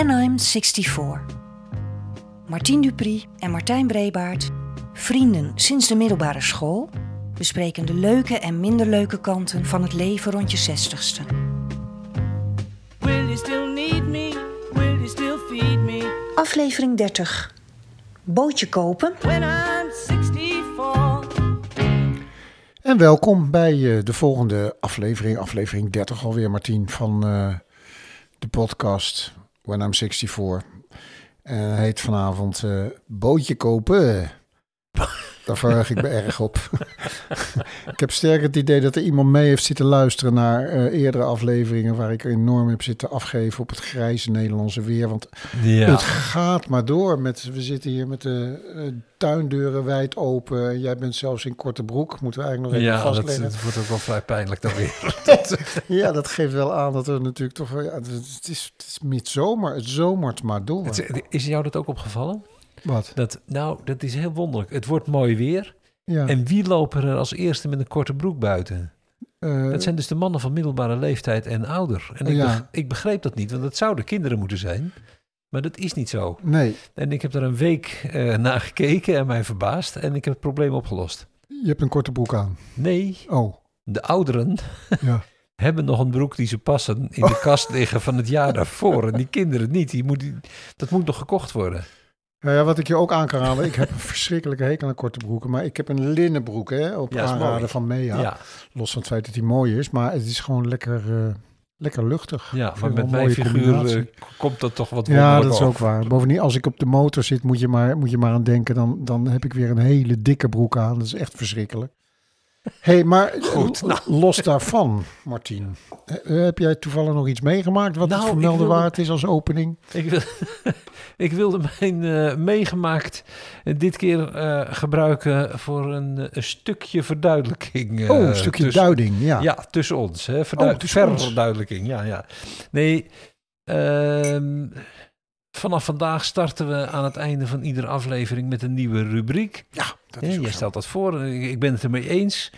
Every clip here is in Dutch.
When I'm 64. Martien Dupri en Martijn Brebaert, vrienden sinds de middelbare school, bespreken de leuke en minder leuke kanten van het leven rond je zestigste. Will you still need me? Will you still feed me? Aflevering 30. Bootje kopen. When I'm 64. En welkom bij eh, de volgende aflevering, aflevering 30 alweer, Martien, van eh, de podcast When I'm 64. En heet vanavond eh, Bootje kopen. Daar verheug ik me erg op. ik heb sterk het idee dat er iemand mee heeft zitten luisteren naar eh, eerdere afleveringen... waar ik enorm heb zitten afgeven op het grijze Nederlandse weer. Want Ja, het gaat maar door. Met, we zitten hier met de eh, tuindeuren wijd open. Jij bent zelfs in korte broek. Moeten we eigenlijk nog even ja dat, vastleggen. het wordt ook wel vrij pijnlijk dan weer. Ja, dat geeft wel aan dat er natuurlijk toch... Ja, het is, het is midzomer. Het zomert maar door. Het- Is jou dat ook opgevallen? Wat? Dat, nou, dat is heel wonderlijk. Het wordt mooi weer. Ja. En wie lopen er als eerste met een korte broek buiten? eh, Dat zijn dus de mannen van middelbare leeftijd en ouder. En ik, Ja. beg- ik begreep dat niet, want dat zouden kinderen moeten zijn. Maar dat is niet zo. Nee, En ik heb er een week eh naar gekeken en mij verbaasd. En ik heb het probleem opgelost. je hebt een korte broek aan. Nee, Oh, de ouderen ja. hebben nog een broek die ze passen in de kast liggen van het jaar daarvoor. En die kinderen niet. Die moet, dat moet nog gekocht worden. Nou ja, wat ik je ook aan kan raden, ik heb een verschrikkelijke hekel aan korte broeken, maar ik heb een linnen broek, hè, op Ja, aanraden van Mea. Ja, ja, Los van het feit dat hij mooi is, maar het is gewoon lekker, eh, lekker luchtig. Ik maar met mijn mooie figuur eh, komt dat toch wat Ja, dat is over. ook waar. Bovendien, als ik op de motor zit, moet je maar, moet je maar aan denken, dan, dan heb ik weer een hele dikke broek aan. Dat is echt verschrikkelijk. Hey, maar Goed, eh, los daarvan, Martien. eh, heb jij toevallig nog iets meegemaakt wat Nou, het ik vermelden wilde- waard is als opening? Ik, wil, ik wilde mijn eh, meegemaakt eh, dit keer eh, gebruiken voor een, eh, een stukje verduidelijking. eh, oh, een stukje tussen- duiding, ja. Ja, tussen ons. Hè, verdu- Oh, tussen ons. verduidelijking, ja, ja. Nee, ehm, vanaf vandaag starten we aan het einde van iedere aflevering met een nieuwe rubriek. Ja, dat is jij stelt dat voor, ik, ben het ermee eens.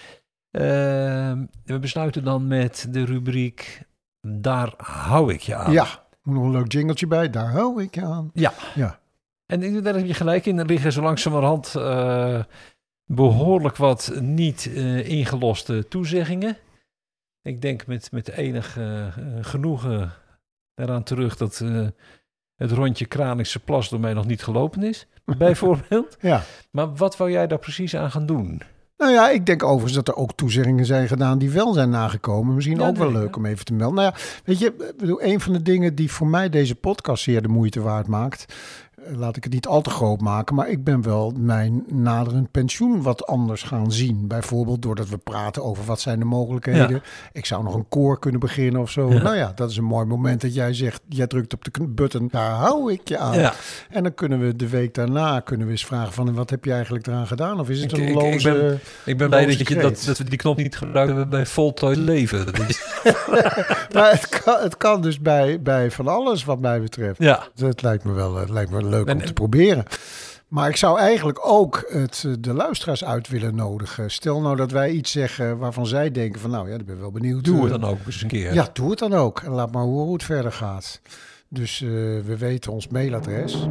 Ehm, we besluiten dan met de rubriek Daar hou ik je aan. Ja, moet nog een leuk jingletje bij. Daar hou ik je aan. Ja. Ja. En daar heb je gelijk in. Er liggen zo langzamerhand eh behoorlijk wat niet eh, ingeloste toezeggingen. Ik denk met, met enig eh, genoegen eraan terug dat het rondje Kraningse Plas door mij nog niet gelopen is, bijvoorbeeld. Ja. Maar wat wou jij daar precies aan gaan doen? Nou ja, ik denk overigens dat er ook toezeggingen zijn gedaan die wel zijn nagekomen. Misschien Ja, ook wel leuk ja. om even te melden. Nou ja, weet je, bedoel, een van de dingen die voor mij deze podcast zeer de moeite waard maakt. Eh, Laat ik het niet al te groot maken, maar ik ben wel mijn naderend pensioen wat anders gaan zien. Bijvoorbeeld doordat we praten over wat zijn de mogelijkheden. Ja. Ik zou nog een koor kunnen beginnen of zo. Ja. Nou ja, dat is een mooi moment dat jij zegt, jij drukt op de button, daar hou ik je aan. Ja, En dan kunnen we de week daarna kunnen we eens vragen van, wat heb je eigenlijk eraan gedaan? Of is het een ik- ik loze... ben- ik ben blij Loze dat, je, dat, dat we die knop niet gebruikt hebben bij voltooid leven. Maar het kan, het kan dus bij, bij van alles wat mij betreft. ja, Het lijkt me wel, het lijkt me leuk En- om te proberen. Maar ik zou eigenlijk ook het, eh, de luisteraars uit willen nodigen. Stel nou dat wij iets zeggen waarvan zij denken van nou ja, ik ben wel benieuwd. doe het dan ook eens een keer. Ja, doe het dan ook. En laat maar horen hoe het verder gaat. Dus eh, we weten ons mailadres.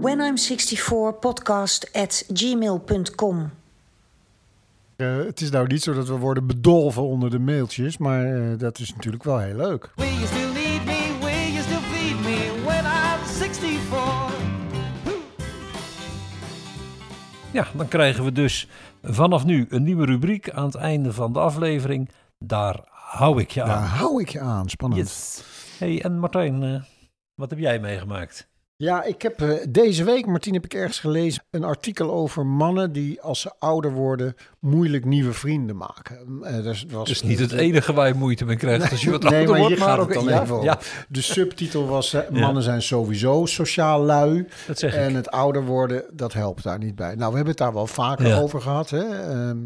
When I'm 64 podcast at gmail.com. Eh, het is nou niet zo dat we worden bedolven onder de mailtjes, maar eh, dat is natuurlijk wel heel leuk. Ja, dan krijgen we dus vanaf nu een nieuwe rubriek aan het einde van de aflevering. Daar hou ik je Daar aan. hou ik je aan, spannend. Yes. Hey, en Martijn, eh, wat heb jij meegemaakt? Ja, ik heb eh, deze week, Martien, heb ik ergens gelezen een artikel over mannen die als ze ouder worden moeilijk nieuwe vrienden maken. Eh, dat was, Dus niet het enige waar je moeite mee krijgt als je wat Nee, ouder maar wordt. gaat ook- dan ja, even. Ja, De subtitel was eh, mannen zijn sowieso sociaal lui dat zeg en ik. het ouder worden, dat helpt daar niet bij. Nou, we hebben het daar wel vaker over gehad, hè? Ehm,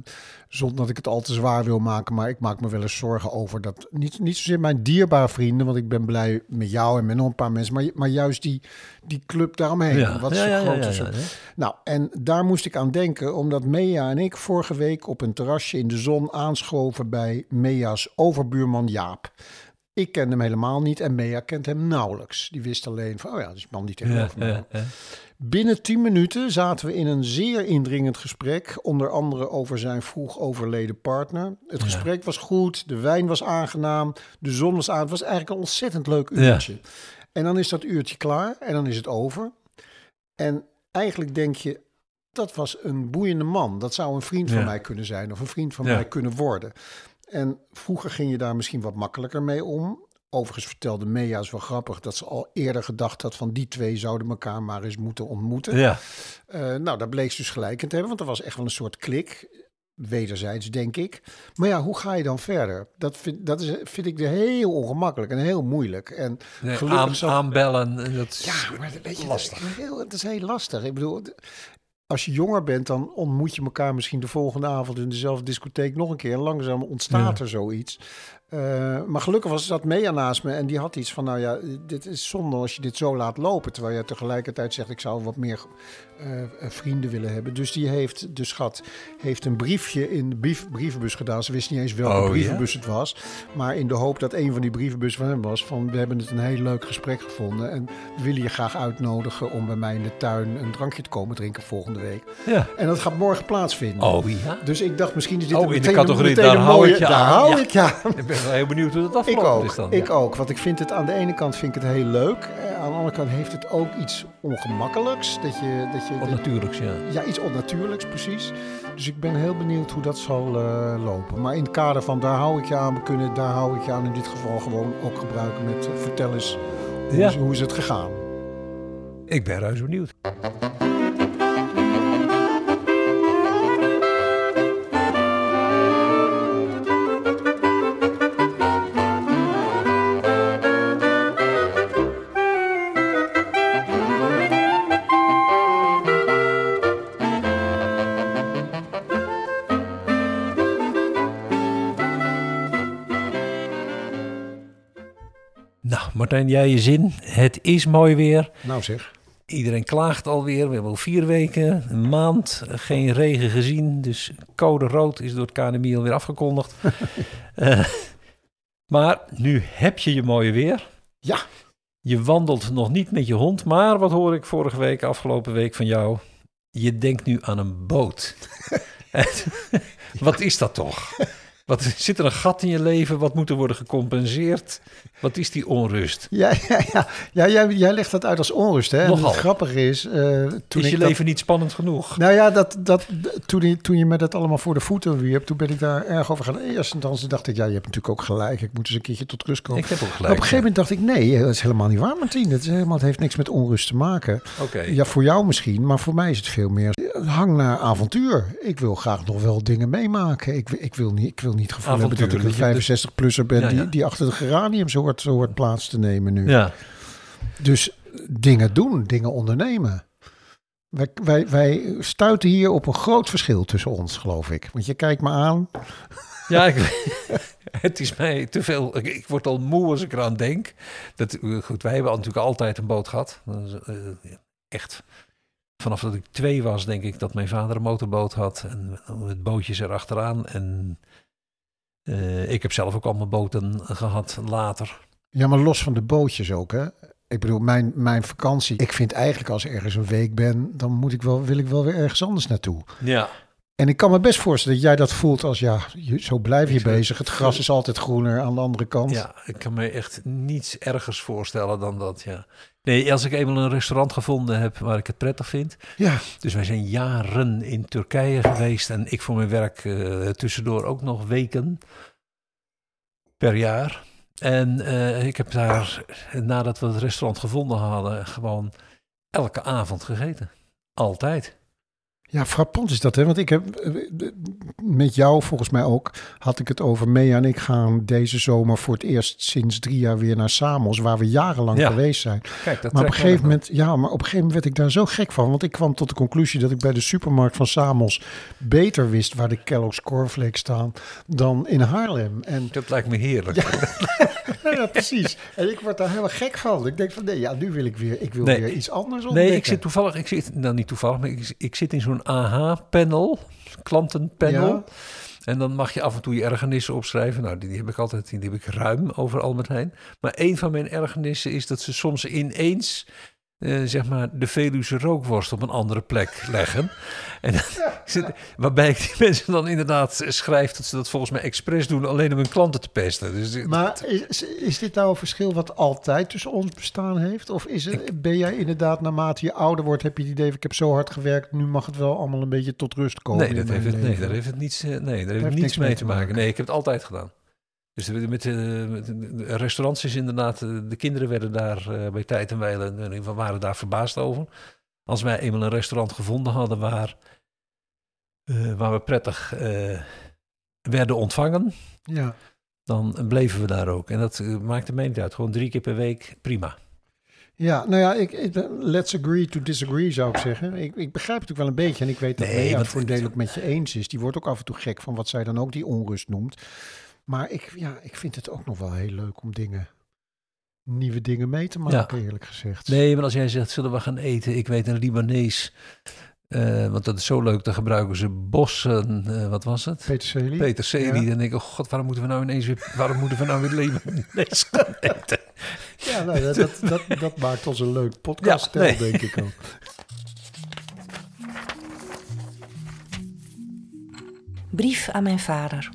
zonder dat ik het al te zwaar wil maken, maar ik maak me wel eens zorgen over dat, niet, niet zozeer mijn dierbare vrienden, want ik ben blij met jou en met nog een paar mensen, maar, maar juist die, die club daaromheen. Ja. Wat Ja, ja, groot ja. Nou, en daar moest ik aan denken, omdat Mea en ik vorige week op een terrasje in de zon aanschoven bij Mea's overbuurman Jaap. Ik kende hem helemaal niet en Mea kent hem nauwelijks. Die wist alleen van, oh ja, dat is man die tegenover ja, ja. Binnen tien minuten zaten we in een zeer indringend gesprek. Onder andere over zijn vroeg overleden partner. Het gesprek was goed, de wijn was aangenaam, de zon was aan. Het was eigenlijk een ontzettend leuk uurtje. En dan is dat uurtje klaar en dan is het over. En eigenlijk denk je, dat was een boeiende man. Dat zou een vriend van mij kunnen zijn of een vriend van mij kunnen worden. En vroeger ging je daar misschien wat makkelijker mee om. Overigens vertelde Mea, is wel grappig, dat ze al eerder gedacht had van die twee zouden elkaar maar eens moeten ontmoeten. Ja, Eh, nou, daar bleek ze dus gelijk in te hebben, want er was echt wel een soort klik. Wederzijds, denk ik. Maar ja, hoe ga je dan verder? Dat vind, dat is, vind ik heel ongemakkelijk en heel moeilijk. En nee, gelukkig aan, aanbellen. Dat is ja, maar weet je, lastig. Dat is, heel, het is heel lastig. Ik bedoel, als je jonger bent, dan ontmoet je elkaar misschien de volgende avond in dezelfde discotheek nog een keer. En langzaam ontstaat Ja. er zoiets. Eh, maar gelukkig was zat Mea naast me en die had iets van, nou ja, dit is zonde als je dit zo laat lopen. Terwijl je tegelijkertijd zegt, ik zou wat meer eh, eh, vrienden willen hebben. Dus die heeft, de schat, heeft een briefje in de brief, brievenbus gedaan. Ze wist niet eens welke Oh, brievenbus het was. Maar in de hoop dat een van die brievenbussen van hem was van, we hebben het een heel leuk gesprek gevonden. En we willen je graag uitnodigen om bij mij in de tuin een drankje te komen drinken volgende week. Ja. En dat gaat morgen plaatsvinden. Oh ja. Dus ik dacht, misschien is dit Oh, een in de meteen, categorie, meteen daar hou ik je daar aan. hou ik ja. ben wel heel benieuwd hoe het Ik afgelopen ook, is dan. ik ja. ook. Want ik vind het aan de ene kant vind ik het heel leuk. Eh, Aan de andere kant heeft het ook iets ongemakkelijks. Dat je, dat je, Wat dat- natuurlijk, ja. ja, iets onnatuurlijks precies. Dus ik ben heel benieuwd hoe dat zal eh, lopen. Maar in het kader van daar hou ik je aan, we kunnen daar hou ik je aan in dit geval gewoon ook gebruiken met eh, vertel eens hoe, Ja. is, hoe is het gegaan. Ik ben reuze benieuwd. Martijn, jij je zin. Het is mooi weer. Nou zeg. Iedereen klaagt alweer. We hebben al vier weken, een maand, geen regen gezien. Dus code rood is door het KNMI alweer afgekondigd. Eh, maar nu heb je je mooie weer. Ja. Je wandelt nog niet met je hond, maar wat hoor ik vorige week, afgelopen week van jou? Je denkt nu aan een boot. wat is dat toch? Wat, zit er een gat in je leven? Wat moet er worden gecompenseerd? Wat is die onrust? Ja, ja, ja. ja jij, jij legt dat uit als onrust. Hè? En Nogal. het grappige is... eh, toen is je dat- leven niet spannend genoeg? Nou ja, dat, dat, toen, je- toen je me dat allemaal voor de voeten wierp, toen ben ik daar erg over gaan. Eerst en dan dacht ik, ja, je hebt natuurlijk ook gelijk. Ik moet eens een keertje tot rust komen. Ik heb ook Maar gelijk. op een gegeven moment dacht ik, nee, dat is helemaal niet waar, Martien. Dat is helemaal, het heeft niks met onrust te maken. Oké. Ja, voor jou misschien, maar voor mij is het veel meer hang naar avontuur. Ik wil graag nog wel dingen meemaken. Ik, ik, wil, niet, ik wil niet het gevoel hebben dat ik een dat je- 65-plusser ben Ja, ja. Die, die achter de geraniums hoort, hoort plaats te nemen nu. Ja. Dus dingen doen, dingen ondernemen. Wij, wij, wij stuiten hier op een groot verschil tussen ons, geloof ik. Want je kijkt me aan. Ja, ik, het is mij te veel. Ik, ik word al moe als ik eraan denk. Dat, eh, goed, wij hebben natuurlijk altijd een boot gehad. Eh, echt. Vanaf dat ik twee was, denk ik dat mijn vader een motorboot had. En het bootje is erachteraan. En eh, ik heb zelf ook allemaal boten gehad later. Ja, maar los van de bootjes ook, hè. Ik bedoel, mijn, mijn vakantie. Ik vind eigenlijk als ik ergens een week ben, dan moet ik wel, wil ik wel weer ergens anders naartoe. Ja. En ik kan me best voorstellen dat jij dat voelt als, ja, je, zo blijf je bezig. Het gras is altijd groener aan de andere kant. Ja, ik kan me echt niets ergers voorstellen dan dat, ja. Nee, als ik eenmaal een restaurant gevonden heb waar ik het prettig vind. ja. Dus wij zijn jaren in Turkije geweest en ik voor mijn werk eh, tussendoor ook nog weken per jaar. En eh, ik heb daar, nadat we het restaurant gevonden hadden, gewoon elke avond gegeten. Altijd. Ja, frappant is dat, hè? Want ik heb eh, met jou volgens mij ook had ik het over. Mea en ik gaan deze zomer voor het eerst sinds drie jaar weer naar Samos, waar we jarenlang Ja. geweest zijn. Kijk, dat Maar op een gegeven moment, ja, maar op een gegeven moment werd ik daar zo gek van, want ik kwam tot de conclusie dat ik bij de supermarkt van Samos beter wist waar de Kellogg's cornflakes staan dan in Haarlem. En Dat lijkt me heerlijk. ja, ja, precies. En ik word daar helemaal gek van. Ik denk van nee, ja, nu wil ik weer, ik wil Nee. weer iets anders ontdekken. Nee, ik zit toevallig, ik zit, nou niet toevallig, maar ik, ik zit in zo'n AH-panel, klantenpanel. Ja. En dan mag je af en toe je ergernissen opschrijven. Nou, die, die heb ik altijd, die heb ik ruim over Albert Heijn. Maar een van mijn ergernissen is dat ze soms ineens eh, zeg maar de Veluwe rookworst op een andere plek leggen. En dan waarbij ik die mensen dan inderdaad schrijf dat ze dat volgens mij expres doen, alleen om hun klanten te pesten. Dus Maar is, is dit nou een verschil wat altijd tussen ons bestaan heeft? Of is het, ben jij inderdaad, naarmate je ouder wordt, heb je het idee, ik heb zo hard gewerkt, nu mag het wel allemaal een beetje tot rust komen? nee, dat heeft het, nee, daar heeft het niets, eh, nee, daar heeft niks niets mee te te maken. maken. Nee, ik heb het altijd gedaan. Dus met, eh, de, de restaurants is inderdaad, eh, de kinderen werden daar eh, bij tijd en wijle, geval waren daar verbaasd over. Als wij eenmaal een restaurant gevonden hadden waar, eh, waar we prettig eh, werden ontvangen, Ja. dan bleven we daar ook. En dat eh, maakte mij niet uit. Gewoon drie keer per week, prima. Ja, nou ja, ik, ik- let's agree to disagree zou ik zeggen. Ik, ik begrijp het ook wel een beetje en ik weet dat Nee, Lea het voor een deel ook met je eens is. Die wordt ook af en toe gek van wat zij dan ook die onrust noemt. Maar ik, ja, ik vind het ook nog wel heel leuk om dingen, nieuwe dingen mee te maken, eerlijk gezegd. Nee, maar als jij zegt, zullen we gaan eten? Ik weet een Libanees, eh, want dat is zo leuk. Dan gebruiken ze bossen, eh, wat was het? Peterselie? Peterselie. Ja. Dan denk ik, oh god, waarom moeten we nou ineens weer, waarom moeten we nou weer Libanees gaan eten? Ja, nou, dat, dat, dat, dat maakt ons een leuk podcast, Ja, nee. denk ik ook. Brief aan mijn vader.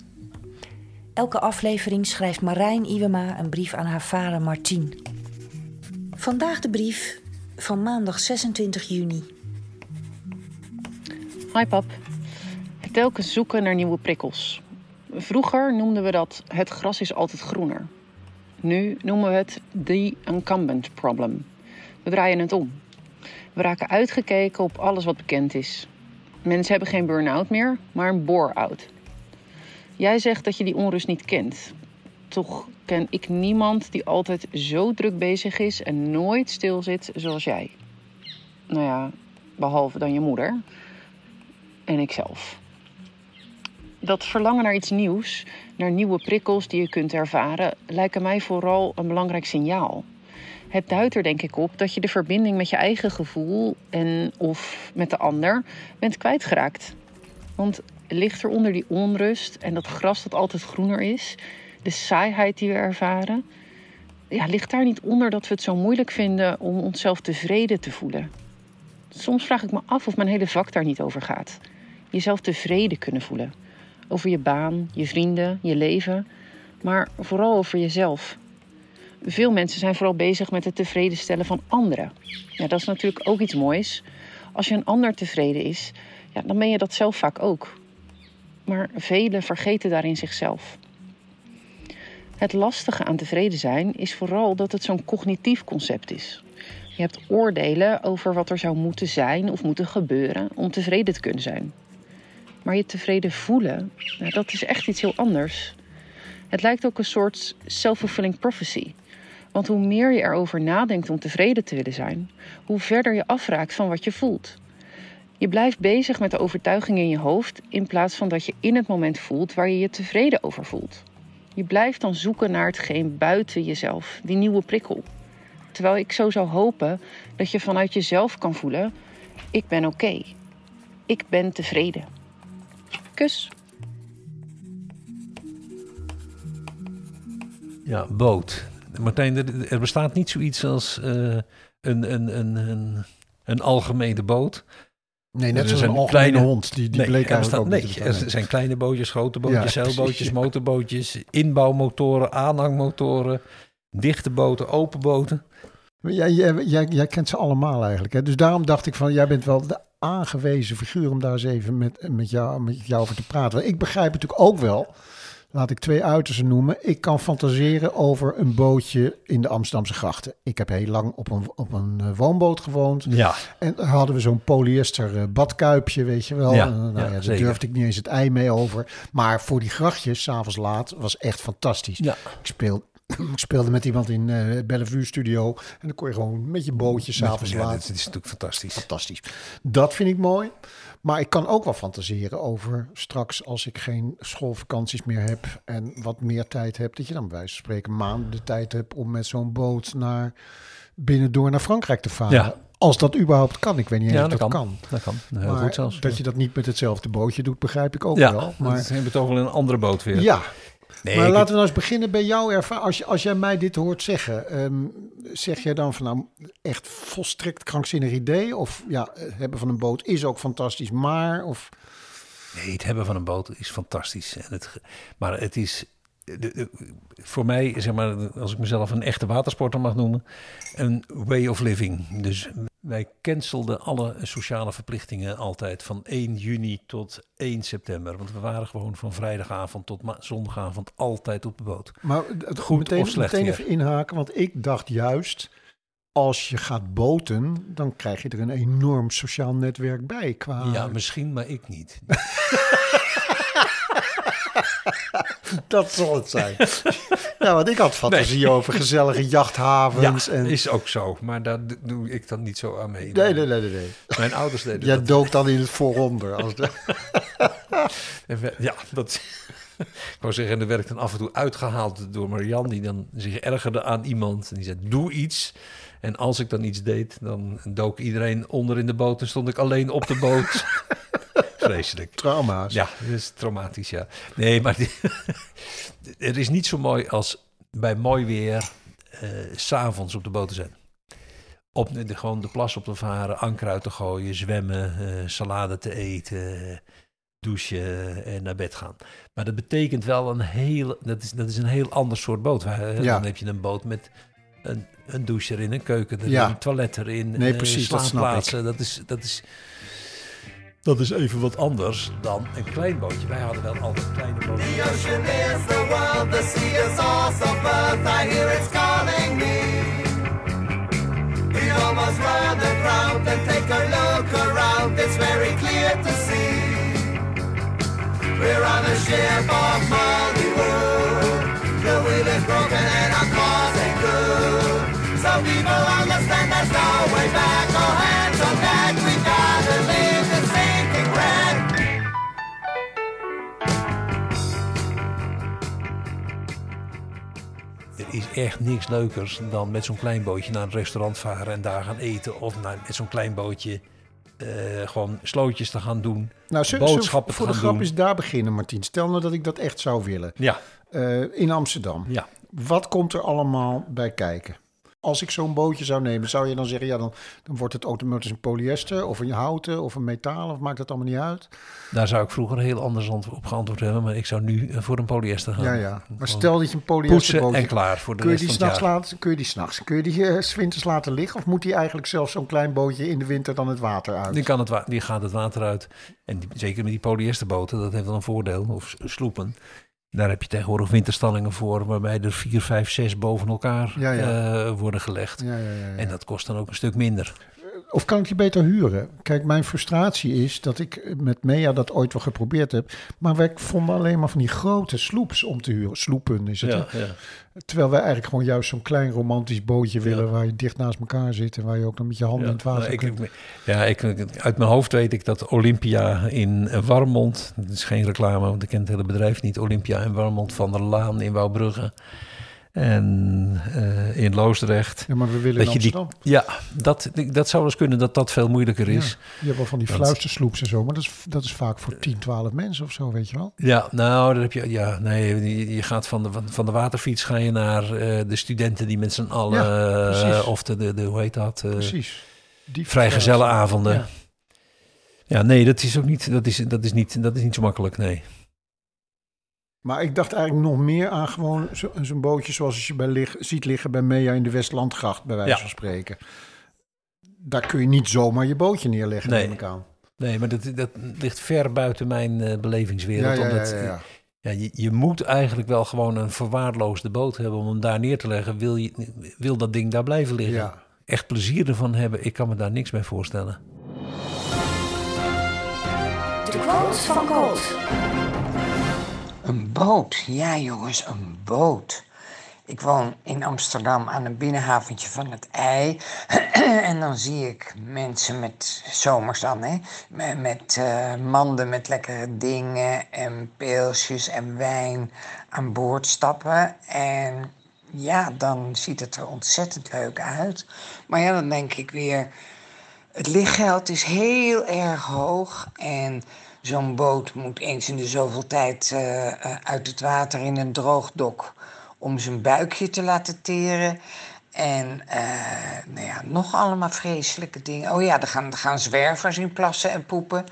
Elke aflevering schrijft Marijn Iwema een brief aan haar vader Martien. Vandaag de brief van maandag 26 juni. Hi pap. Telkens zoeken naar nieuwe prikkels. Vroeger noemden we dat het gras is altijd groener. Nu noemen we het the incumbent problem. We draaien het om. We raken uitgekeken op alles wat bekend is. Mensen hebben geen burn-out meer, maar een bore-out. Jij zegt dat je die onrust niet kent. Toch ken ik niemand die altijd zo druk bezig is en nooit stil zit zoals jij. Nou ja, behalve dan je moeder en ikzelf. Dat verlangen naar iets nieuws, naar nieuwe prikkels die je kunt ervaren, lijken mij vooral een belangrijk signaal. Het duidt er denk ik op dat je de verbinding met je eigen gevoel en of met de ander bent kwijtgeraakt. Want ligt er onder die onrust en dat gras dat altijd groener is, de saaiheid die we ervaren, ja, ligt daar niet onder dat we het zo moeilijk vinden om onszelf tevreden te voelen? Soms vraag ik me af of mijn hele vak daar niet over gaat. Jezelf tevreden kunnen voelen. Over je baan, je vrienden, je leven, maar vooral over jezelf. Veel mensen zijn vooral bezig met het tevreden stellen van anderen. Ja, dat is natuurlijk ook iets moois. Als je een ander tevreden is, ja, dan ben je dat zelf vaak ook. Maar velen vergeten daarin zichzelf. Het lastige aan tevreden zijn is vooral dat het zo'n cognitief concept is. Je hebt oordelen over wat er zou moeten zijn of moeten gebeuren om tevreden te kunnen zijn. Maar je tevreden voelen, nou, dat is echt iets heel anders. Het lijkt ook een soort self-fulfilling prophecy. Want hoe meer je erover nadenkt om tevreden te willen zijn, hoe verder je afraakt van wat je voelt. Je blijft bezig met de overtuiging in je hoofd in plaats van dat je in het moment voelt waar je je tevreden over voelt. Je blijft dan zoeken naar hetgeen buiten jezelf, die nieuwe prikkel. Terwijl ik zo zou hopen dat je vanuit jezelf kan voelen: ik ben oké. Ik ben tevreden. Kus. Ja, boot. Martijn, er, er bestaat niet zoiets als eh, een, een, een, een, een algemene boot. Nee, net zoals een kleine- hond. Die, die nee, bleek eigenlijk ook niet nee, er zijn kleine bootjes, grote bootjes, Ja, zeilbootjes, ja. motorbootjes, inbouwmotoren, aanhangmotoren, dichte boten, open boten. Jij, jij, jij, jij kent ze allemaal eigenlijk. Hè? Dus daarom dacht ik van, jij bent wel de aangewezen figuur om daar eens even met, met, jou, met jou over te praten. Want ik begrijp natuurlijk ook wel, laat ik twee uitersten noemen. Ik kan fantaseren over een bootje in de Amsterdamse grachten. Ik heb heel lang op een, op een eh, woonboot gewoond. Ja, En daar hadden we zo'n polyester eh, badkuipje, weet je wel. Ja, En, nou ja, ja, daar durfde ik niet eens het ei mee over. Maar voor die grachtjes, s'avonds laat, was echt fantastisch. ja. Ik, speel, ik speelde met iemand in eh Bellevue Studio. En dan kon je gewoon met je bootje s'avonds ja, laat. dat is natuurlijk fantastisch. Fantastisch. Dat vind ik mooi. Maar ik kan ook wel fantaseren over straks als ik geen schoolvakanties meer heb en wat meer tijd heb, dat je dan bij wijze van spreken maanden de tijd hebt om met zo'n boot naar binnendoor naar Frankrijk te varen. Ja. Als dat überhaupt kan. Ik weet niet eens Ja, of dat dat kan. kan. Dat kan. Heel Maar goed zelfs. dat je dat niet met hetzelfde bootje doet, begrijp ik ook ja, wel. Maar dat hebben we toch wel in een andere boot weer. ja, nee, maar laten we nou eens beginnen bij jouw ervaring. Als, als jij mij dit hoort zeggen, ehm, zeg jij dan van nou echt volstrekt krankzinnig idee? Of ja, het hebben van een boot is ook fantastisch, maar of Nee, het hebben van een boot is fantastisch. En het, maar het is de- de- voor mij, zeg maar, als ik mezelf een echte watersporter mag noemen, een way of living. Dus wij cancelden alle sociale verplichtingen altijd van 1 juni tot 1 september. Want we waren gewoon van vrijdagavond tot zondagavond altijd op de boot. Maar het Goed meteen, of slecht meteen even inhaken, want ik dacht juist, als je gaat boten, dan krijg je er een enorm sociaal netwerk bij. Qua... Ja, misschien, maar ik niet. dat zal het zijn. ja, want ik had fantasie over gezellige jachthavens. Ja, en... is ook zo. Maar daar doe ik dan niet zo aan mee. Nee, nee, nee, nee. nee. Mijn ouders deden Jij dat. dook dan in het vooronder. Als de... Ja, dat. Ik wou zeggen, en er werd ik dan af en toe uitgehaald door Marianne, die dan zich ergerde aan iemand. En die zei: Doe iets. En als ik dan iets deed, dan dook iedereen onder in de boot en stond ik alleen op de boot. Vreselijk. Trauma's. Ja, dat is traumatisch, ja. Nee, maar die- er is niet zo mooi als bij mooi weer s s'avonds op de boot te zijn. Op de, gewoon de plas op te varen, anker uit te gooien, zwemmen, eh, salade te eten, douchen en naar bed gaan. Maar dat betekent wel een heel, dat is, dat is een heel ander soort boot. Ja. Dan heb je een boot met een, een douche erin, een keuken erin, Ja. een toilet erin, Nee, eh, precies, dat slaapplaatsen. Dat is, dat is, dat is even wat anders dan een klein bootje. Wij hadden wel altijd kleine bootjes. The ocean is the world, the sea is also birth. I hear it's calling me. We almost rather drown and take a look around. It's very clear to see. We're on a ship of Mollywood. The wheel is broken and our cause ain't good. Some people understand there's no way back. Is echt niks leukers dan met zo'n klein bootje naar een restaurant varen en daar gaan eten. Of naar, met zo'n klein bootje eh, gewoon slootjes te gaan doen. Nou, we Boodschappen voor te de grap doen. is daar beginnen, Martien. Stel nou dat ik dat echt zou willen. Ja, Eh, in Amsterdam. ja. Wat komt er allemaal bij kijken? Als ik zo'n bootje zou nemen, zou je dan zeggen... ja, dan, dan wordt het automatisch een polyester of een houten of een metaal... of maakt dat allemaal niet uit? Daar zou ik vroeger heel anders op geantwoord hebben. Maar ik zou nu eh, voor een polyester gaan. Ja, ja. Maar stel dat je een polyester bootje... en klaar voor de Kun je, rest die van het s'nachts jaar. laten, kun je die s'nachts, kun je die winters laten liggen? Of moet die eigenlijk zelfs zo'n klein bootje in de winter dan het water uit? Die, kan het wa- die gaat het water uit. En die- zeker met die polyesterboten, dat heeft dan een voordeel. Of sloepen. Daar heb je tegenwoordig winterstallingen voor, waarbij er vier, vijf, zes boven elkaar Ja, ja. eh, worden gelegd. Ja, ja, ja, ja. En dat kost dan ook een stuk minder. Of kan ik die beter huren? Kijk, mijn frustratie is dat ik met Mea dat ooit wel geprobeerd heb. Maar wij vonden alleen maar van die grote sloeps om te huren. Sloepen is het. ja. Terwijl wij eigenlijk gewoon juist zo'n klein romantisch bootje willen... waar je dicht naast elkaar zit en waar je ook nog met je handen in het water nou, ik, kunt. ik- ja, ik, uit mijn hoofd weet ik dat Olympia in Warmond, dat is geen reclame, want ik ken het hele bedrijf niet, Olympia in Warmond van der Laan in Wouwbrugge en eh, in Loosdrecht. Ja, maar we willen in Dat die, Amsterdam. ja, dat, dat zou eens kunnen dat dat veel moeilijker is. Ja, je hebt wel van die Want- fluistersloeps en zo, maar dat is, dat is vaak voor 10, 12 mensen of zo, weet je wel. Ja, nou, dan heb je, ja, nee, je, je gaat van de, van de waterfiets ga je naar eh, de studenten die met z'n allen, Ja, eh, of de, de, de, hoe heet dat, Precies. Die vrijgezellenavonden. Ja. Ja. nee, dat is ook niet, dat is, dat is niet, dat is niet zo makkelijk, nee. Maar ik dacht eigenlijk nog meer aan gewoon zo- zo'n bootje zoals je bij lig, ziet liggen bij Mea in de Westlandgracht, bij wijze Ja. van spreken. Daar kun je niet zomaar je bootje neerleggen, Nee. neem ik aan. Nee, maar dat, dat ligt ver buiten mijn eh, belevingswereld. Ja, ja, ja, omdat, ja, ja. ja, je, je moet eigenlijk wel gewoon een verwaarloosde boot hebben om hem daar neer te leggen. Wil, je, wil dat ding daar blijven liggen? Ja. Echt plezier ervan hebben, ik kan me daar niks bij voorstellen. De quotes van Colt. Een boot, ja jongens, een boot. Ik woon in Amsterdam aan een binnenhaventje van het IJ. en dan zie ik mensen met, zomers dan, hè, met, eh, manden met lekkere dingen en pilsjes en wijn aan boord stappen. En ja, dan ziet het er ontzettend leuk uit. Maar ja, dan denk ik weer, het lichtgeld is heel erg hoog en zo'n boot moet eens in de zoveel tijd eh, eh, uit het water in een droogdok om zijn buikje te laten teren. En eh, nou ja, nog allemaal vreselijke dingen. Oh ja, er gaan, er gaan zwervers in plassen en poepen.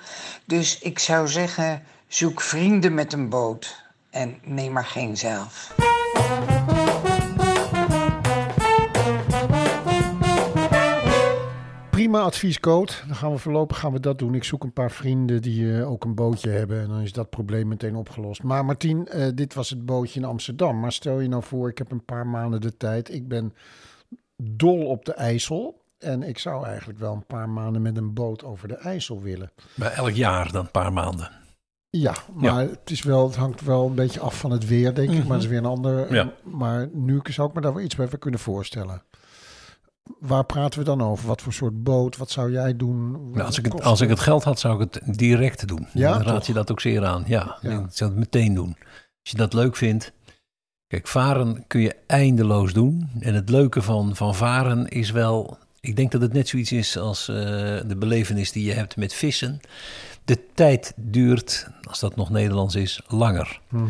Dus ik zou zeggen, zoek vrienden met een boot. En neem maar geen zelf. Prima adviescode. Dan gaan we voorlopig gaan we dat doen. Ik zoek een paar vrienden die eh, ook een bootje hebben. En dan is dat probleem meteen opgelost. Maar Martien, eh, dit was het bootje in Amsterdam. Maar stel je nou voor, ik heb een paar maanden de tijd. Ik ben dol op de IJssel. En ik zou eigenlijk wel een paar maanden met een boot over de IJssel willen. Bij elk jaar dan een paar maanden. Ja, maar Het, is wel, het hangt wel een beetje af van het weer, denk ik. Maar dat is weer een ander. Ja. Maar nu zou ik me daar wel iets bij kunnen voorstellen. Waar praten we dan over? Wat voor soort boot? Wat zou jij doen? Nou, als, ik het, als ik het geld had, zou ik het direct doen. Ja, dan raad toch? je dat ook zeer aan. Ja, Ja. ik zou het meteen doen. Als je dat leuk vindt. Kijk, varen kun je eindeloos doen. En het leuke van, van varen is wel... Ik denk dat het net zoiets is als eh, de belevenis die je hebt met vissen. De tijd duurt, als dat nog Nederlands is, langer. En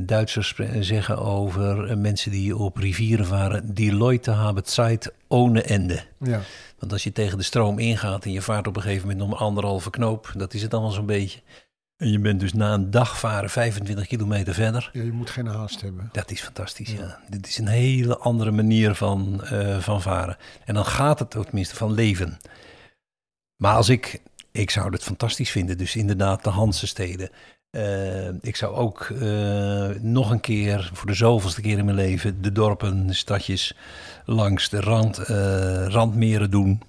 Duitsers spre- zeggen over eh, mensen die op rivieren varen... die Leute haben Zeit ohne Ende. Ja. Want als je tegen de stroom ingaat en je vaart op een gegeven moment nog maar anderhalve knoop, dat is het allemaal zo'n beetje. En je bent dus na een dag varen 25 kilometer verder. ja, je moet geen haast hebben. Dat is fantastisch, ja. Dit is een hele andere manier van, eh, van varen. En dan gaat het ook tenminste van leven. Maar als ik, ik zou het fantastisch vinden, dus inderdaad de Hansensteden. Eh, ik zou ook eh, nog een keer, voor de zoveelste keer in mijn leven, de dorpen, de stadjes langs de rand, eh, randmeren doen.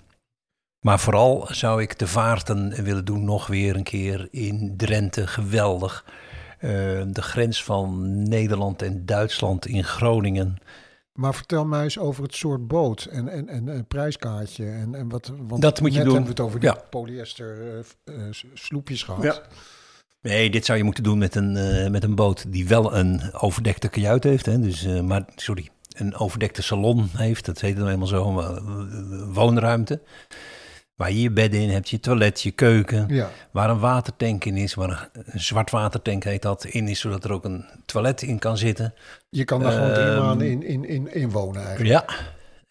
Maar vooral zou ik de vaarten willen doen nog weer een keer in Drenthe. Geweldig. De grens van Nederland en Duitsland in Groningen. Maar vertel mij eens over het soort boot en, en, en prijskaartje. En, en wat, want Dat moet je net doen. hebben we het over die Ja. polyester sloepjes gehad. Ja. Nee, dit zou je moeten doen met een, eh, met een boot die wel een overdekte kajuit heeft. Hè? Dus, eh, maar, sorry, een overdekte salon heeft. Dat heet dan helemaal zo, eh, woonruimte. Waar je je bed in hebt, je toilet, je keuken. Ja. Waar een watertank in is, waar een, een zwartwatertank heet dat, in is. Zodat er ook een toilet in kan zitten. Je kan daar gewoon drie Ehm, maanden in, in, in, in wonen eigenlijk. Ja,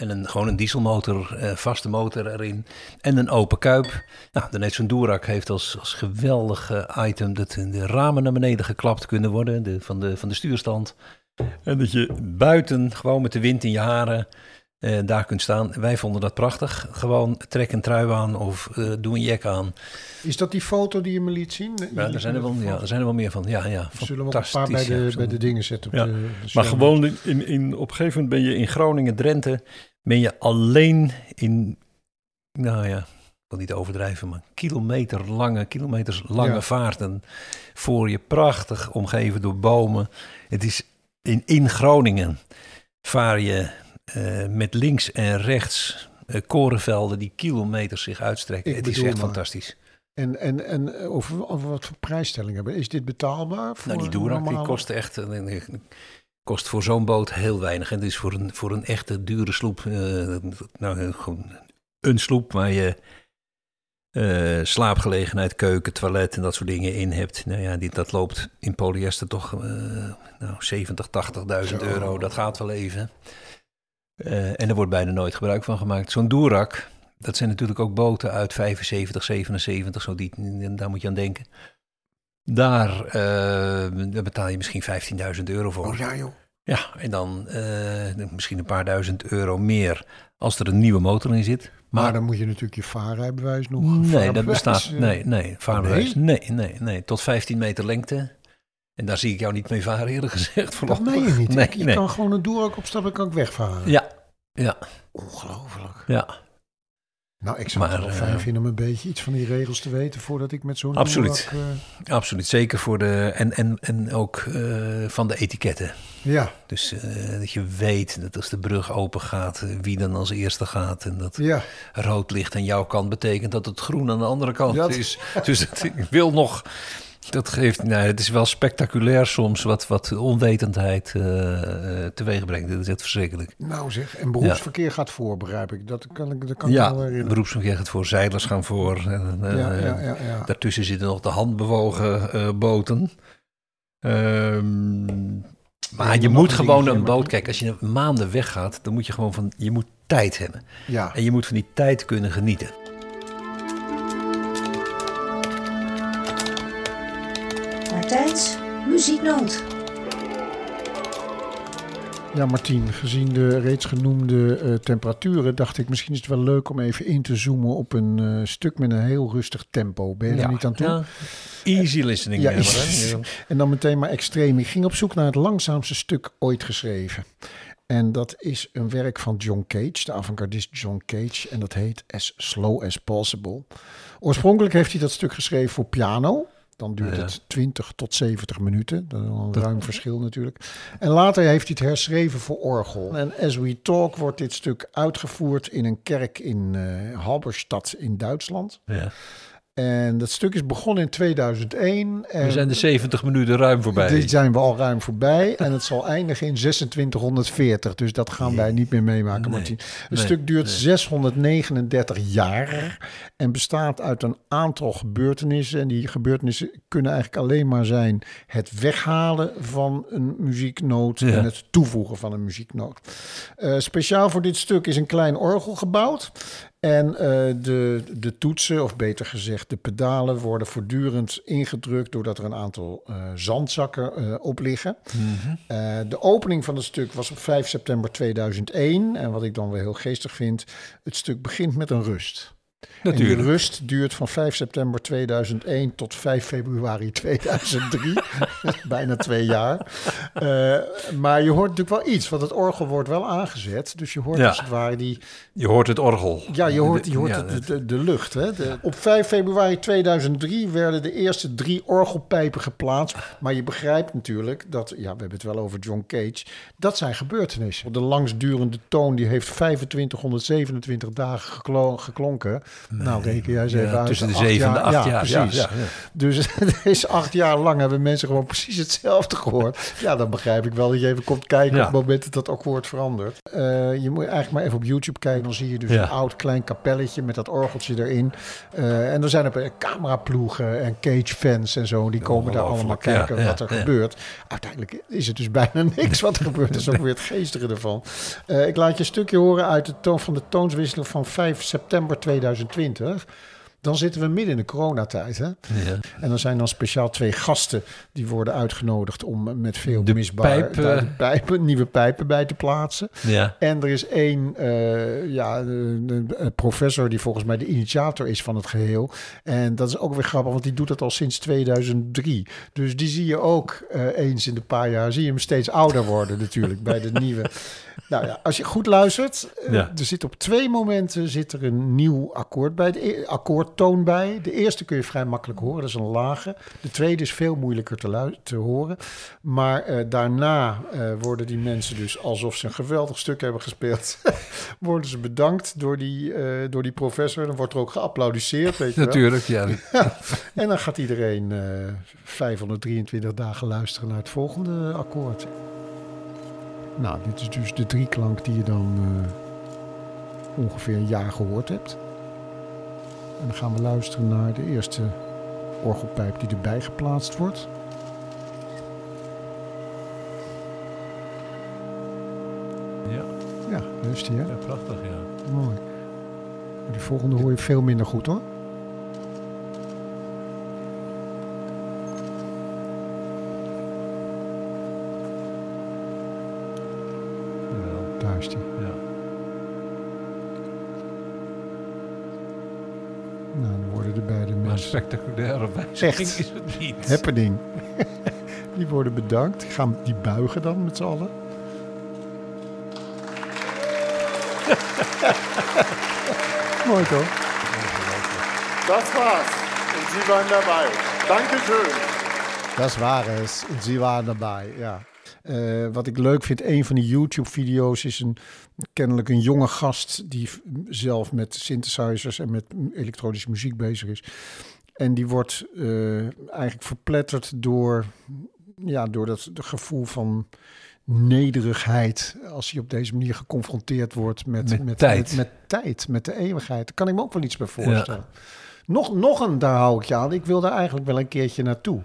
en een, gewoon een dieselmotor, eh, vaste motor erin. En een open kuip. Nou, dan heeft zo'n Doorak heeft als, als geweldig item dat de ramen naar beneden geklapt kunnen worden de, van, de, van de stuurstand. En dat je buiten gewoon met de wind in je haren eh, daar kunt staan. Wij vonden dat prachtig. Gewoon trek een trui aan of eh, doe een jek aan. Is dat die foto die je me liet zien? Ja, er, zijn er, wel, ja, er zijn er wel meer van. Ja, ja, We zullen we ook een paar bij fantastisch, de, ja. bij de dingen zetten. Op Ja, de, de Maar gewoon in, in, op een gegeven moment ben je in Groningen, Drenthe, ben je alleen in, nou ja, ik wil niet overdrijven, maar kilometer lange, kilometers lange Ja. vaarten voor je prachtig omgeven door bomen. Het is in, in Groningen vaar je eh, met links en rechts eh, korenvelden die kilometers zich uitstrekken. Ik het is echt maar. fantastisch. En, en, en eh, over, over wat voor prijsstelling hebben? Is dit betaalbaar? Voor Nou, die Doorak die normale- kost echt kost voor zo'n boot heel weinig. En dus voor een, voor een echte dure sloep, eh, nou gewoon een sloep waar je eh, slaapgelegenheid, keuken, toilet en dat soort dingen in hebt. Nou ja, die, dat loopt in polyester toch eh, nou, 70, 80.000 Zo. euro. Dat gaat wel even. En er wordt bijna nooit gebruik van gemaakt. Zo'n Doorak, dat zijn natuurlijk ook boten uit 75, 77, zo die, daar moet je aan denken. Daar, betaal je misschien 15.000 euro voor. Oh ja, joh. Ja, en dan eh, misschien een paar duizend euro meer als er een nieuwe motor in zit. Maar, Maar, dan moet je natuurlijk je vaarrijbewijs nog... nee, dat bestaat. eh, Nee, nee, vaarbewijs. Nee? nee, nee, Tot 15 meter lengte. En daar zie ik jou niet mee varen, eerlijk gezegd. Dat meen je niet. Nee, je nee. kan gewoon een Doorak opstappen en kan ik wegvaren. Ja, ja, Ongelooflijk. ja. Nou, ik zou het Maar, wel eh, fijn vinden om een beetje iets van die regels te weten voordat ik met zo'n Absoluut. Eh, Absoluut. Zeker voor de. En, en, en ook eh, van de etiketten. ja, Dus eh, dat je weet dat als de brug open gaat, eh, wie dan als eerste gaat. En dat ja. rood licht aan jouw kant betekent dat het groen aan de andere kant Dat- is. Dus dat- ik wil nog Dat geeft, nou, het is wel spectaculair soms wat, wat onwetendheid eh eh, teweeg brengt. Dat is echt verschrikkelijk. Nou zeg, en beroepsverkeer gaat voor, begrijp ik. Dat kan ik, dat kan ik Ja, me wel herinneren. beroepsverkeer gaat voor, zeilers gaan voor. En, eh, Ja. Daartussen zitten nog de handbewogen boten. Ehm, maar je moet gewoon een boot... Kijk, als je maanden weggaat, dan moet je gewoon van... Je moet tijd hebben. Ja, En je moet van die tijd kunnen genieten. Muzieknoot. ja, Martien, gezien de reeds genoemde eh, temperaturen, dacht ik misschien is het wel leuk om even in te zoomen op een eh, stuk met een heel rustig tempo. Ben je er niet aan toe? Ja. Easy listening. Ja? Ja. En dan meteen maar extreem. Ik ging op zoek naar het langzaamste stuk ooit geschreven. En dat is een werk van John Cage, de avant-gardist John Cage. En dat heet As Slow as Possible. Oorspronkelijk heeft hij dat stuk geschreven voor piano. Dan duurt Ja. het 20 tot 70 minuten. Dat is een ruim verschil natuurlijk. En later heeft hij het herschreven voor orgel. En As We Talk wordt dit stuk uitgevoerd in een kerk in eh Halberstadt in Duitsland. Ja. En dat stuk is begonnen in 2001. En We zijn de 70 minuten ruim voorbij. dit zijn we al ruim voorbij. En het zal eindigen in 2640. Dus dat gaan wij niet meer meemaken, Nee. Martien. Het Nee. stuk duurt 639 jaar. En bestaat uit een aantal gebeurtenissen. En die gebeurtenissen kunnen eigenlijk alleen maar zijn... het weghalen van een muzieknoot... Ja. en het toevoegen van een muzieknoot. Eh, speciaal voor dit stuk is een klein orgel gebouwd. En eh, de, de toetsen, of beter gezegd de pedalen, worden voortdurend ingedrukt doordat er een aantal eh, zandzakken eh, op liggen. Eh, de opening van het stuk was op 5 september 2001. En wat ik dan wel heel geestig vind, het stuk begint met een rust. En Natuurlijk. die rust duurt van 5 september 2001 tot 5 februari 2003. Bijna twee jaar. Eh, maar je hoort natuurlijk wel iets, want het orgel wordt wel aangezet. Dus je hoort Ja. als het ware die, Je hoort het orgel. ja, je hoort, je hoort Ja, de, de, de lucht. Hè? De- op 5 februari 2003 werden de eerste drie orgelpijpen geplaatst. Maar je begrijpt natuurlijk dat, ja, we hebben het wel over John Cage. Dat zijn gebeurtenissen. De langsdurende toon die heeft 2527 dagen geklo- Nou, reken jij eens even ja, uit. tussen de Acht 7 en de 8 jaar. Ja, precies. Dus is acht jaar lang hebben mensen gewoon precies hetzelfde gehoord. Ja, dan begrijp ik wel dat je even komt kijken op het moment dat dat akkoord verandert. Eh, je moet eigenlijk maar even op YouTube kijken. Dan zie je dus een oud klein kapelletje met dat orgeltje erin. Eh, en er zijn er cameraploegen en cage-fans en zo. Die komen daar allemaal kijken wat er gebeurt. Uiteindelijk is het dus bijna niks wat er gebeurt. Dat is ook weer het geestige ervan. Eh, ik laat je een stukje horen uit de toon van de toonswisseling van 5 september 2020. Dan zitten we midden in de coronatijd. Hè? Ja. En dan zijn dan speciaal twee gasten die worden uitgenodigd om met veel De misbaar pijp, de pijpen, nieuwe pijpen bij te plaatsen. Ja. En er is één eh, ja, de- professor die volgens mij de initiator is van het geheel. En dat is ook weer grappig, want die doet dat al sinds 2003. Dus die zie je ook eh, eens in de paar jaar, zie je hem steeds ouder worden natuurlijk bij de nieuwe. Nou ja, als je goed luistert, eh, Ja. er zit op twee momenten zit er een nieuw akkoord bij, de akkoordtoon bij. De eerste kun je vrij makkelijk horen, dat is een lage. De tweede is veel moeilijker te, te horen. Maar eh, daarna eh, worden die mensen dus alsof ze een geweldig stuk hebben gespeeld, worden ze bedankt door die, eh, door die professor. Dan wordt er ook geapplaudisseerd, weet je wel. Natuurlijk, ja. En dan gaat iedereen eh 523 dagen luisteren naar het volgende akkoord. Nou, dit is dus de drieklank die je dan ongeveer een jaar gehoord hebt. En dan gaan we luisteren naar de eerste orgelpijp die erbij geplaatst wordt. Ja, Ja, die, hè? ja, prachtig, ja. Mooi. Maar Die volgende hoor je veel minder goed, hoor. Jawel, Daar is die. ja. Nou, dan worden de beide Maar mensen... spectaculaire Echt. is het niet. happening. die worden bedankt. Gaan die buigen dan met z'n allen? Mooi toch? Das war's. Und Sie waren dabei. Dankeschön. Dat is waar, es. En Sie waren daarbij, ja. Eh, wat ik leuk vind, een van die YouTube-video's is een, kennelijk een jonge gast die zelf met synthesizers en met elektronische muziek bezig is. En die wordt eh, eigenlijk verpletterd door, ja, door dat gevoel van nederigheid. Als hij op deze manier geconfronteerd wordt met, Met met, tijd. Met, met tijd, met de eeuwigheid. Daar kan ik me ook wel iets bij voorstellen. Nog, nog een, daar hou ik je aan. Ik wil daar eigenlijk wel een keertje naartoe.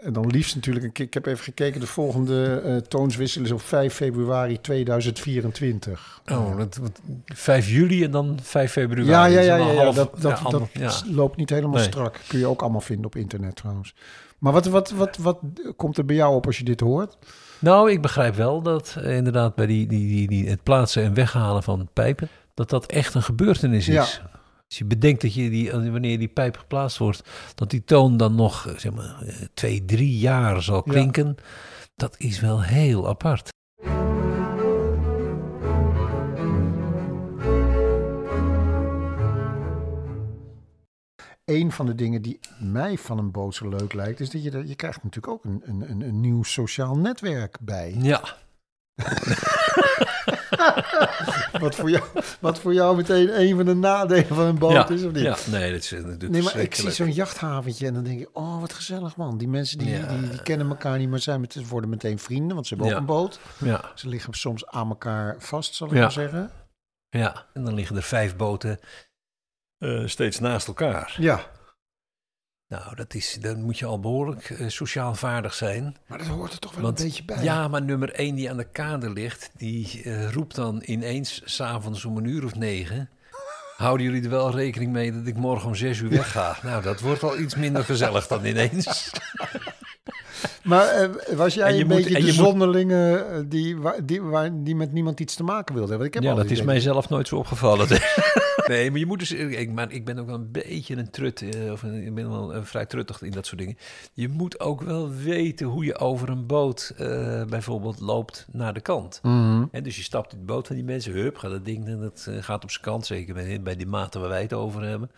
En dan liefst natuurlijk, ik heb even gekeken, de volgende eh toonswissel is op 5 februari 2024. Oh, dat, wat- 5 juli en dan 5 februari. Ja, ja, ja, ja, ja, half- dat, dat, ja, dat ja. loopt niet helemaal Nee. strak. Kun je ook allemaal vinden op internet trouwens. Maar wat, wat, wat, wat komt er bij jou op als je dit hoort? Nou, ik begrijp wel dat eh, inderdaad bij die, die, die, die, het plaatsen en weghalen van pijpen, dat dat echt een gebeurtenis is. Als je bedenkt dat je die, wanneer die pijp geplaatst wordt, dat die toon dan nog zeg maar, eh, twee, drie jaar zal Ja. klinken, dat is wel heel apart. Een van de dingen die mij van een boot zo leuk lijkt, is dat je, je krijgt natuurlijk ook een, een, een, een nieuw sociaal netwerk bij. Ja, Wat voor jou, wat voor jou meteen een van de nadelen van een boot ja, is, of niet? ja, nee, dat is natuurlijk Nee, maar ik zie zo'n jachthaventje en dan denk ik, oh, wat gezellig man. Die mensen die, Ja. die, die kennen elkaar niet, maar zijn met, worden meteen vrienden, want ze hebben ook een boot. Ja, Ze liggen soms aan elkaar vast, zal ik maar zeggen. ja, en dan liggen er vijf boten eh, steeds naast elkaar. Ja, Nou, dat is, dan moet je al behoorlijk eh, sociaal vaardig zijn. maar dat hoort er toch wel Want- een beetje bij. Ja, maar nummer één die aan de kade ligt, die eh, roept dan ineens s'avonds om een uur of negen. Houden jullie er wel rekening mee dat ik morgen om zes uur wegga? Nou, dat wordt al iets minder gezellig dan ineens. Maar eh, was jij een moet- beetje de moet- zonderlinge eh, die, waar, die, waar, die met niemand iets te maken wilde hebben? Ik heb Ja, dat is idee- mij zelf nooit zo opgevallen. nee, maar je moet dus... Ik, maar ik ben ook wel een beetje een trut, eh, of een, ik ben wel eh, vrij truttig in dat soort dingen. Je moet ook wel weten hoe je over een boot eh, bijvoorbeeld loopt naar de kant. Mhm. En dus je stapt in de boot van die mensen, hup, gaat dat ding, en dat eh, gaat op zijn kant, zeker bij, bij die maten waar wij het over hebben.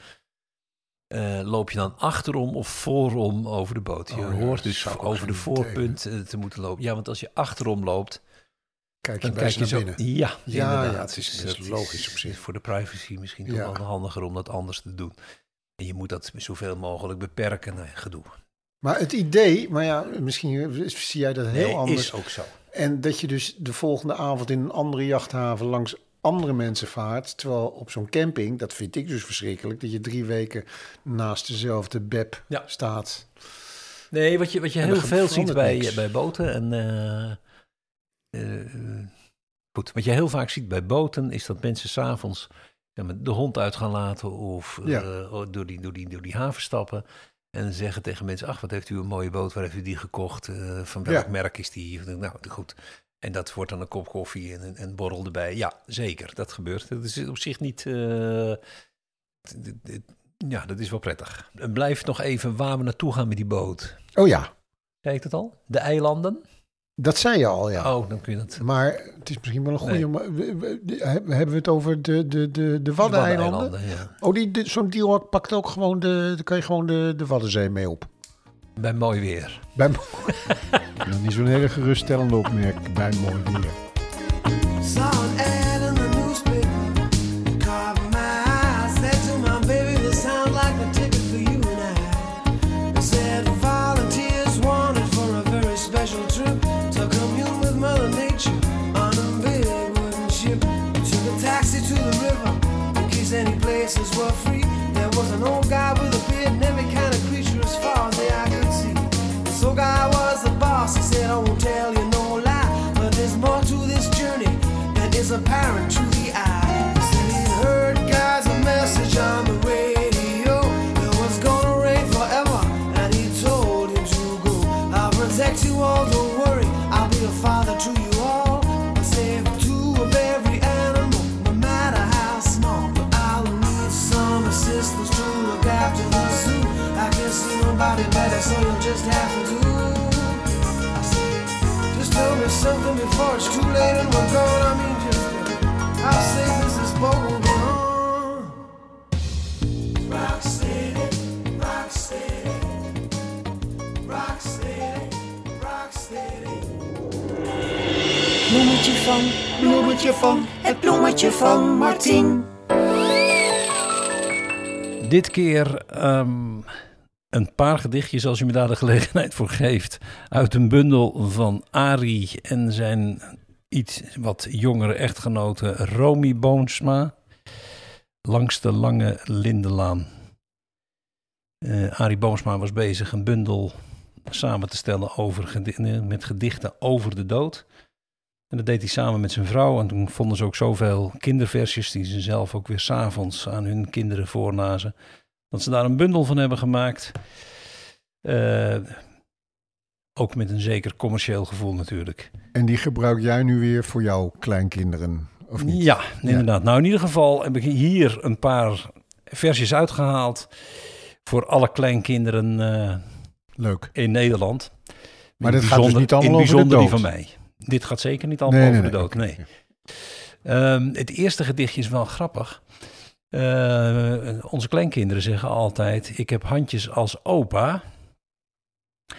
Eh, loop je dan achterom of voorom over de boot? Je Oh ja, hoort dus over de voorpunt eh, te moeten lopen. Ja, want als je achterom loopt, Kijk je dan kijk je naar zo. binnen. Ja, Ja, inderdaad. ja, het is- het is dat logisch op zich. Voor de privacy misschien Ja. toch wel handiger om dat anders te doen. En je moet dat zoveel mogelijk beperken. Ja, gedoe. Maar het idee, maar ja, misschien zie jij dat heel Nee, anders. is ook zo. En dat je dus de volgende avond in een andere jachthaven langs andere mensen vaart. Terwijl op zo'n camping, dat vind ik dus verschrikkelijk, dat je drie weken naast dezelfde beb Ja. staat. Nee, wat je, wat je heel veel ziet bij, niks. bij boten en... eh, eh, goed, wat je heel vaak ziet bij boten is dat mensen s'avonds ja, de hond uit gaan laten of Ja. eh, door, die, door, die, door die haven stappen. En zeggen tegen mensen, ach, wat heeft u een mooie boot, waar heeft u die gekocht? Van welk merk is die? Nou, goed. En dat wordt dan een kop koffie en een en borrel erbij. Ja, zeker, dat gebeurt. Dat is op zich niet... eh, ja, dat is wel prettig. En blijf nog even waar we naartoe gaan met die boot. Oh ja, Kijk het al? De eilanden? dat zei je al, ja. Oh, dan kun je dat... Maar het is misschien wel een goede. Nee. maar we- we- de- Hebben we het over de, de, de, de Waddeneilanden? Waddeneilanden, ja. Oh, die, de- zo'n deal pakt ook gewoon de. Daar kan je gewoon de, de Waddenzee mee op. Bij mooi weer. Bij Nog niet zo'n hele geruststellende opmerking bij mooi weer. Van, bloemetje van, het bloemetje van Martin. Dit keer ehm, een paar gedichtjes, als u me daar de gelegenheid voor geeft, uit een bundel van Ari en zijn iets wat jongere echtgenote Romy Boomsma. Langs de lange Lindenlaan. Eh Arie Boomsma was bezig een bundel samen te stellen over met gedichten over de dood. En dat deed hij samen met zijn vrouw. En toen vonden ze ook zoveel kinderversjes die ze zelf ook weer s'avonds aan hun kinderen voorlazen. Dat ze daar een bundel van hebben gemaakt. Eh, ook met een zeker commercieel gevoel natuurlijk. En die gebruik jij nu weer voor jouw kleinkinderen, of niet? Ja, inderdaad. Nou, in ieder geval heb ik hier een paar versies uitgehaald voor alle kleinkinderen eh, Leuk. in Nederland. Maar In dit gaat dus niet allemaal In over de bijzonder die dood. van mij. Dit gaat zeker niet allemaal Nee, over nee, de dood, nee. Ehm, het eerste gedichtje is wel grappig. Eh, onze kleinkinderen zeggen altijd: Ik heb handjes als opa.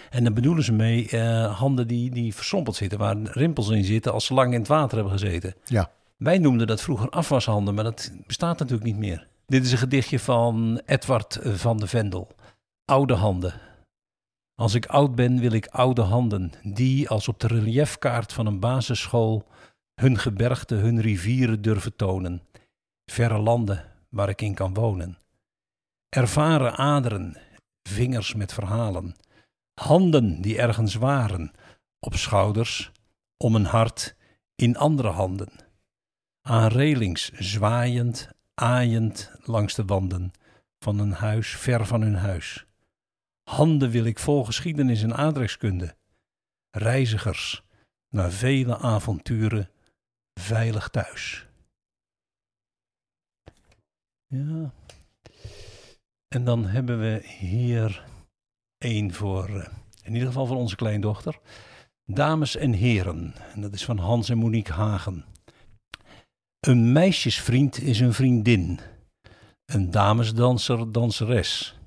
En dan bedoelen ze mee eh, handen die, die versompeld zitten, waar rimpels in zitten als ze lang in het water hebben gezeten. Ja. Wij noemden dat vroeger afwashanden, maar dat bestaat natuurlijk niet meer. Dit is een gedichtje van Edward van de Vendel. Oude handen. Als ik oud ben, wil ik oude handen, die als op de reliefkaart van een basisschool hun gebergte, hun rivieren durven tonen. Verre landen waar ik in kan wonen. Ervaren aderen, vingers met verhalen. Handen die ergens waren, op schouders, om een hart, in andere handen. Aan relings zwaaiend, aaiend langs de wanden van een huis ver van hun huis. Handen wil ik vol geschiedenis en aardrijkskunde. Reizigers naar vele avonturen veilig thuis. Ja. En dan hebben we hier één voor, eh, in ieder geval voor onze kleindochter. Dames en heren, en dat is van Hans en Monique Hagen. Een meisjesvriend is een vriendin. Een damesdanser, danseres.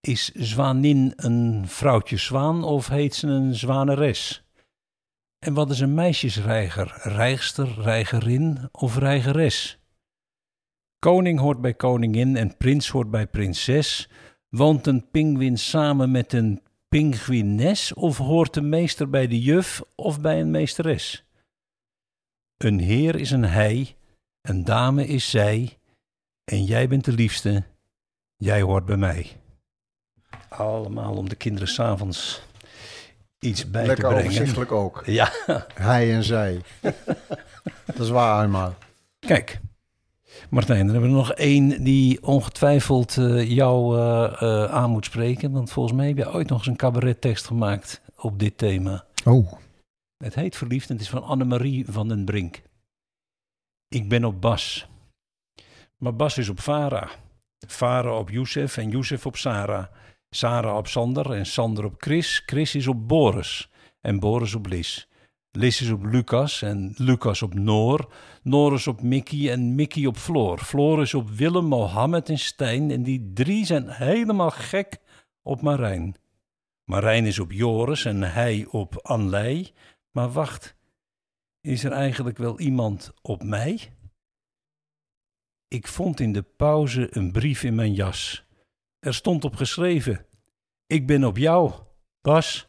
Is zwanin een vrouwtje zwaan of heet ze een zwaneres? En wat is een meisjesreiger? Rijgster, reigerin of reigeres? Koning hoort bij koningin en prins hoort bij prinses. Woont een pinguïn samen met een pinguïnes of hoort de meester bij de juf of bij een meesteres? Een heer is een hij, een dame is zij, en jij bent de liefste, jij hoort bij mij. Allemaal om de kinderen s'avonds iets bij Lekker te brengen. overzichtelijk ook. Ja, Hij en zij. dat is waar, eenmaal. kijk. Martijn, dan hebben we nog één die ongetwijfeld eh, jou eh, eh, aan moet spreken. Want volgens mij heb je ooit nog eens een cabarettekst gemaakt op dit thema. Oh, Het heet Verliefd en het is van Annemarie van den Brink. Ik ben op Bas. Maar Bas is op Farah. Farah op Youssef en Youssef op Sarah. Sarah op Sander en Sander op Chris. Chris is op Boris en Boris op Lis. Lis is op Lucas en Lucas op Noor. Noor is op Mickey en Mickey op Floor. Floor is op Willem, Mohammed en Stijn. En die drie zijn helemaal gek op Marijn. Marijn is op Joris en hij op Anlei. Maar wacht, is er eigenlijk wel iemand op mij? Ik vond in de pauze een brief in mijn jas. Er stond op geschreven: Ik ben op jou, Bas.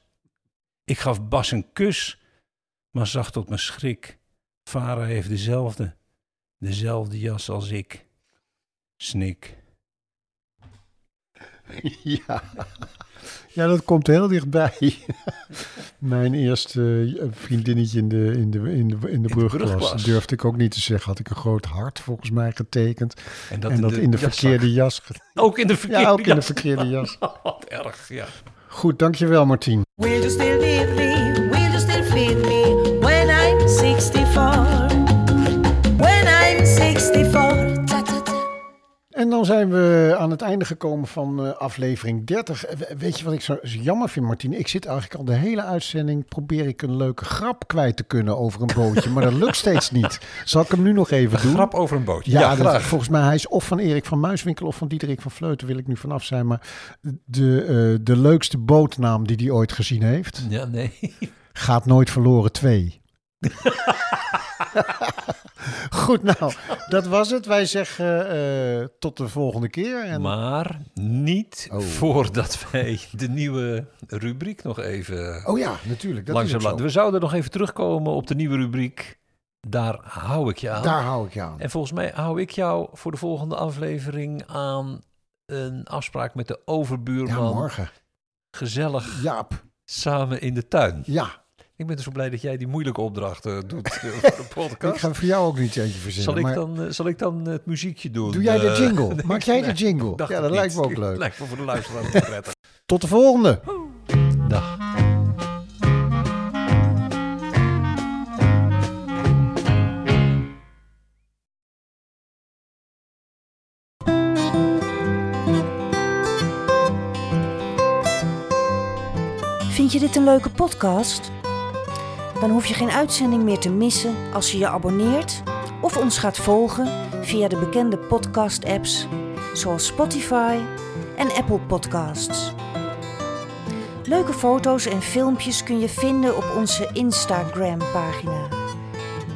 Ik gaf Bas een kus, maar zag tot mijn schrik: Farah heeft dezelfde, dezelfde jas als ik. Snik. ja. Ja, dat komt heel dichtbij. Mijn eerste eh, vriendinnetje in de, in de, in de, in de brugklas. Durfde ik ook niet te zeggen. Had ik een groot hart volgens mij getekend. En dat, en dat in de jaszak. verkeerde jas. Ook in de verkeerde Ja, ook in de jas. verkeerde jas. Wat erg, ja. Goed, dankjewel Martien. En dan zijn we aan het einde gekomen van eh, aflevering 30. Eh, we- Weet je wat ik zo, jammer vind, Martien? Ik zit eigenlijk al de hele uitzending... probeer ik een leuke grap kwijt te kunnen over een bootje. maar dat lukt steeds niet. Zal ik hem nu nog even doen? Grap over een bootje. Ja, Ja, dat- graag. volgens mij hij is of van Erik van Muiswinkel of van Diederik van Vleuten, wil ik nu vanaf zijn. Maar de, eh, de leukste bootnaam die hij ooit gezien heeft, Ja, nee. gaat nooit verloren 2. Goed, nou, dat was het. Wij zeggen eh, tot de volgende keer. En... Maar niet Oh. voordat wij de nieuwe rubriek nog even Oh ja, natuurlijk. Dat langzaam laten. We zouden nog even terugkomen op de nieuwe rubriek. Daar hou ik je aan. Daar hou ik je aan. En volgens mij hou ik jou voor de volgende aflevering aan een afspraak met de Ja, overbuurman. morgen. Gezellig Jaap. samen in de tuin. Ja, Ik ben dus zo blij dat jij die moeilijke opdrachten doet eh, voor de podcast. ik ga voor jou ook niet eentje verzinnen. zal, ik maar dan, eh, zal ik dan het muziekje doen? doe jij de Eh, jingle? Maak jij de jingle? Ja, dat niet. lijkt me ook leuk. Lijkt me voor de luisteraar ook prettig. Tot de volgende. Dag. Vind je dit een leuke podcast? Dan hoef je geen uitzending meer te missen als je je abonneert of ons gaat volgen via de bekende podcast-apps zoals Spotify en Apple Podcasts. Leuke foto's en filmpjes kun je vinden op onze Instagram-pagina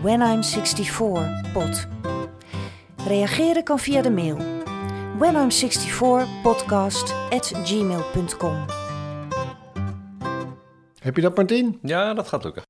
When I'm 64 pod. Reageren kan via de mail when I'm 64 podcast at gmail.com. Heb je dat, Martien? Ja, dat gaat lukken.